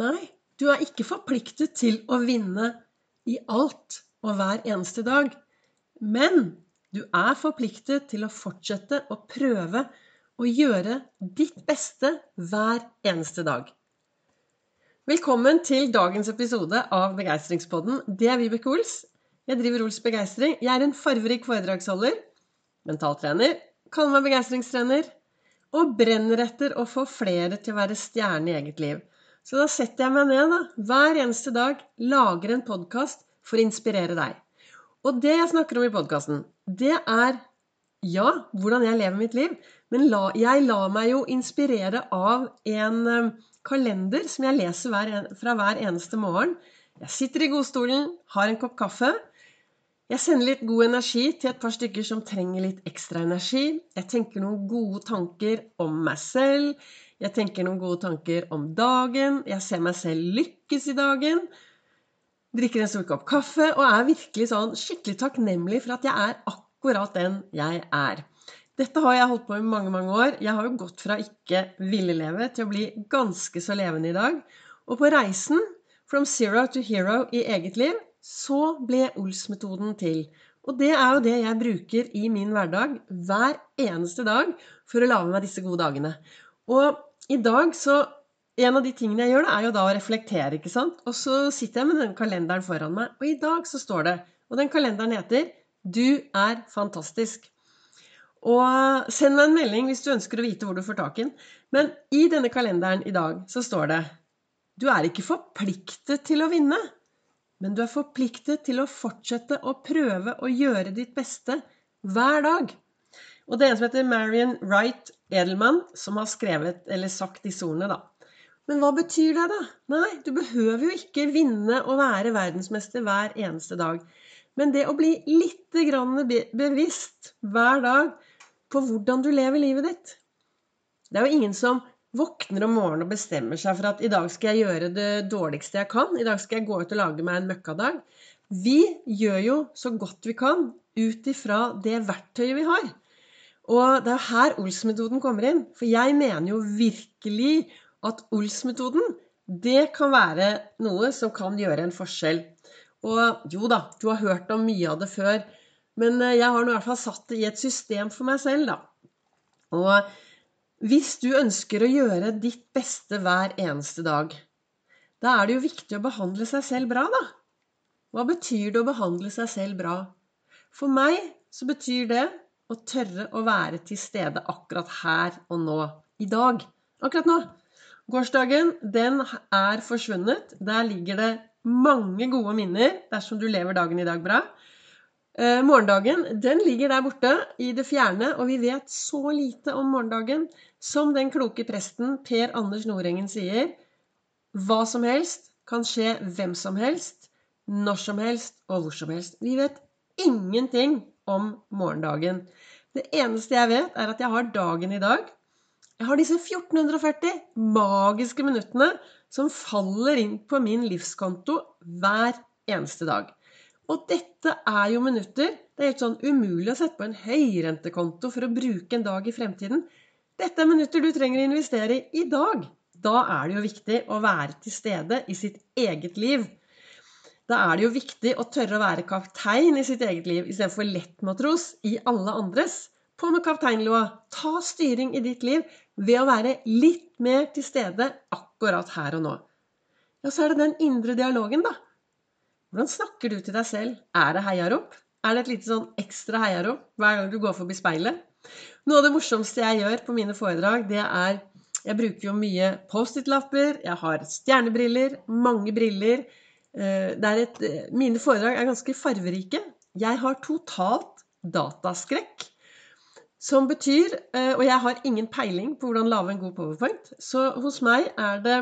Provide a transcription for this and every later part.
Nei, du er ikke forpliktet til å vinne i alt og hver eneste dag. Men du er forpliktet til å fortsette å prøve å gjøre ditt beste hver eneste dag. Velkommen til dagens episode av Begeistringspodden. Det er Vibeke Ols. Jeg driver Ols Begeistring. Jeg er en farverik foredragsholder, mentaltrener, kaller meg begeistringstrener og brenner etter å få flere til å være stjerne i eget liv. Så da setter jeg meg ned da, hver eneste dag, lager en podkast for å inspirere deg. Og det jeg snakker om i podkasten, det er ja, hvordan jeg lever mitt liv. Men la, jeg lar meg jo inspirere av en um, kalender som jeg leser hver, fra hver eneste morgen. Jeg sitter i godstolen, har en kopp kaffe. Jeg sender litt god energi til et par stykker som trenger litt ekstra energi. Jeg tenker noen gode tanker om meg selv. Jeg tenker noen gode tanker om dagen. Jeg ser meg selv lykkes i dagen. Drikker en stor kopp kaffe og er virkelig sånn skikkelig takknemlig for at jeg er akkurat den jeg er. Dette har jeg holdt på i mange, mange år. Jeg har jo gått fra ikke ville leve til å bli ganske så levende i dag. Og på reisen from zero to hero i eget liv, så ble Ols-metoden til. Og det er jo det jeg bruker i min hverdag hver eneste dag for å lage meg disse gode dagene. Og i dag så En av de tingene jeg gjør, da, er jo da å reflektere, ikke sant. Og så sitter jeg med den kalenderen foran meg, og i dag så står det Og den kalenderen heter 'Du er fantastisk'. Og send meg en melding hvis du ønsker å vite hvor du får tak i den. Men i denne kalenderen i dag så står det Du er ikke forpliktet til å vinne, men du er forpliktet til å fortsette å prøve å gjøre ditt beste hver dag. Og det er en som heter Marion Wright Edelman, som har skrevet, eller sagt disse ordene, da. Men hva betyr det, da? Nei, du behøver jo ikke vinne og være verdensmester hver eneste dag. Men det å bli litt bevisst hver dag på hvordan du lever livet ditt Det er jo ingen som våkner om morgenen og bestemmer seg for at i dag skal jeg gjøre det dårligste jeg kan. I dag skal jeg gå ut og lage meg en møkkadag. Vi gjør jo så godt vi kan ut ifra det verktøyet vi har. Og det er her Ols-metoden kommer inn. For jeg mener jo virkelig at Ols-metoden, det kan være noe som kan gjøre en forskjell. Og jo da, du har hørt om mye av det før, men eh, jeg har nå i hvert fall satt det i et system for meg selv, da. Og hvis du ønsker å gjøre ditt beste hver eneste dag, da er det jo viktig å behandle seg selv bra, da. Hva betyr det å behandle seg selv bra? For meg så betyr det å tørre å være til stede akkurat her og nå. I dag. Akkurat nå. Gårsdagen, den er forsvunnet. Der ligger det mange gode minner dersom du lever dagen i dag bra. Eh, morgendagen, den ligger der borte i det fjerne, og vi vet så lite om morgendagen. Som den kloke presten Per Anders Nordengen sier, hva som helst kan skje hvem som helst, når som helst og hvor som helst. Vi vet ingenting om morgendagen. Det eneste jeg vet, er at jeg har dagen i dag. Jeg har disse 1440 magiske minuttene som faller inn på min livskonto hver eneste dag. Og dette er jo minutter Det er helt sånn umulig å sette på en høyrentekonto for å bruke en dag i fremtiden. Dette er minutter du trenger å investere i i dag. Da er det jo viktig å være til stede i sitt eget liv. Da er det jo viktig å tørre å være kaptein i sitt eget liv istedenfor lettmatros i alle andres. På med kapteinlua. Ta styring i ditt liv ved å være litt mer til stede akkurat her og nå. Ja, så er det den indre dialogen, da. Hvordan snakker du til deg selv? Er det heiarop? Er det et lite sånn ekstra heiarop hver gang du går forbi speilet? Noe av det morsomste jeg gjør på mine foredrag, det er Jeg bruker jo mye Post-It-lapper, jeg har stjernebriller, mange briller. Eh, et, eh, mine foredrag er ganske farverike. Jeg har totalt dataskrekk. Som betyr eh, Og jeg har ingen peiling på hvordan lage en god powerpoint. Så hos meg er det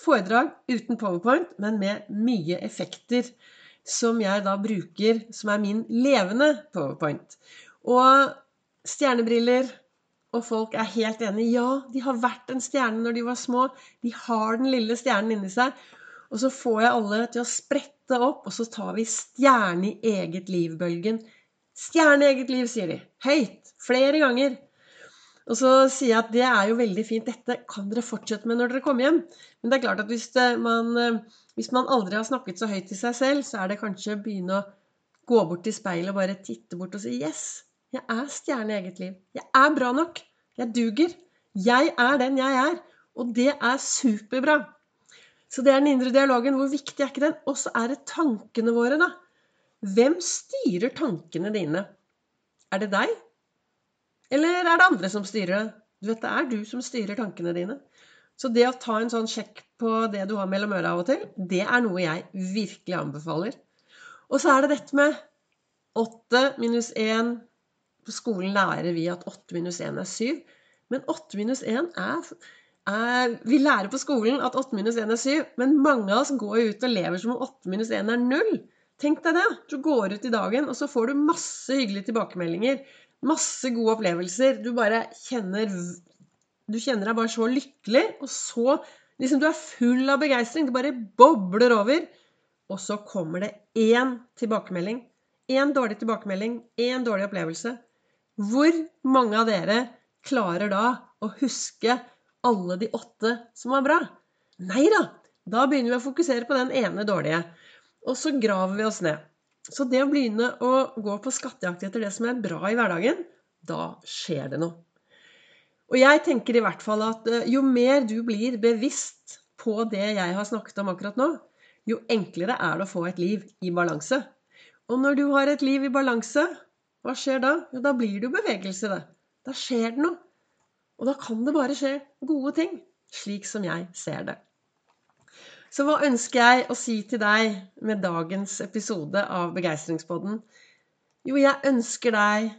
foredrag uten powerpoint, men med mye effekter. Som jeg da bruker, som er min levende powerpoint. Og stjernebriller og folk er helt enige. Ja, de har vært en stjerne når de var små. De har den lille stjernen inni seg. Og så får jeg alle til å sprette opp, og så tar vi stjerne i eget liv-bølgen. Stjerne i eget liv, sier de. Høyt. Flere ganger. Og så sier jeg at det er jo veldig fint, dette kan dere fortsette med når dere kommer hjem. Men det er klart at hvis, man, eh, hvis man aldri har snakket så høyt til seg selv, så er det kanskje å begynne å gå bort til speilet og bare titte bort og si Yes, jeg er stjerne i eget liv. Jeg er bra nok. Jeg duger. Jeg er den jeg er. Og det er superbra. Så det er den indre dialogen. Hvor viktig er ikke den? Og så er det tankene våre, da. Hvem styrer tankene dine? Er det deg? Eller er det andre som styrer det? Du vet, det er du som styrer tankene dine. Så det å ta en sånn sjekk på det du har mellom øra av og til, det er noe jeg virkelig anbefaler. Og så er det dette med 8 minus 1 På skolen lærer vi at 8 minus 1 er 7. Men 8 minus 1 er, Vi lærer på skolen at 8 minus 1 er 7, men mange av oss går ut og lever som om 8 minus 1 er 0. Tenk deg det. Du går ut i dagen, og så får du masse hyggelige tilbakemeldinger. Masse gode opplevelser. Du bare kjenner Du kjenner deg bare så lykkelig, og så Liksom du er full av begeistring. Det bare bobler over. Og så kommer det én tilbakemelding. Én dårlig tilbakemelding, én dårlig opplevelse. Hvor mange av dere klarer da å huske alle de åtte som var bra? Nei da! Da begynner vi å fokusere på den ene dårlige. Og så graver vi oss ned. Så det å begynne å gå på skattejakt etter det som er bra i hverdagen, da skjer det noe. Og jeg tenker i hvert fall at eh, jo mer du blir bevisst på det jeg har snakket om akkurat nå, jo enklere er det å få et liv i balanse. Og når du har et liv i balanse, hva skjer da? Jo, da blir det jo bevegelse, det. Da skjer det noe. Og da kan det bare skje gode ting, slik som jeg ser det. Så hva ønsker jeg å si til deg med dagens episode av Begeistringspodden? Jo, jeg ønsker deg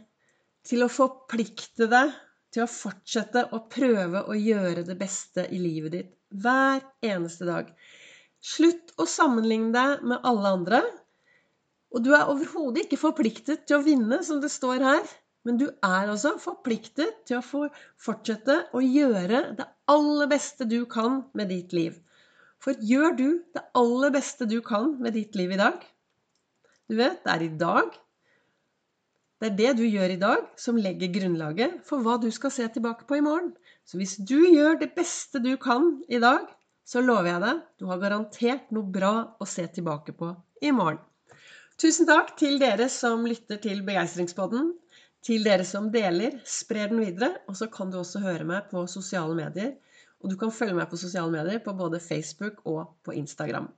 til å forplikte deg til å fortsette å prøve å gjøre det beste i livet ditt hver eneste dag. Slutt å sammenligne deg med alle andre. Og du er overhodet ikke forpliktet til å vinne, som det står her. Men du er altså forpliktet til å fortsette å gjøre det aller beste du kan med ditt liv. For gjør du det aller beste du kan med ditt liv i dag Du vet, det er i dag. Det er det du gjør i dag, som legger grunnlaget for hva du skal se tilbake på i morgen. Så hvis du gjør det beste du kan i dag, så lover jeg deg, du har garantert noe bra å se tilbake på i morgen. Tusen takk til dere som lytter til Begeistringspodden. Til dere som deler, sprer den videre. Og så kan du også høre meg på sosiale medier. Og du kan følge meg på sosiale medier på både Facebook og på Instagram.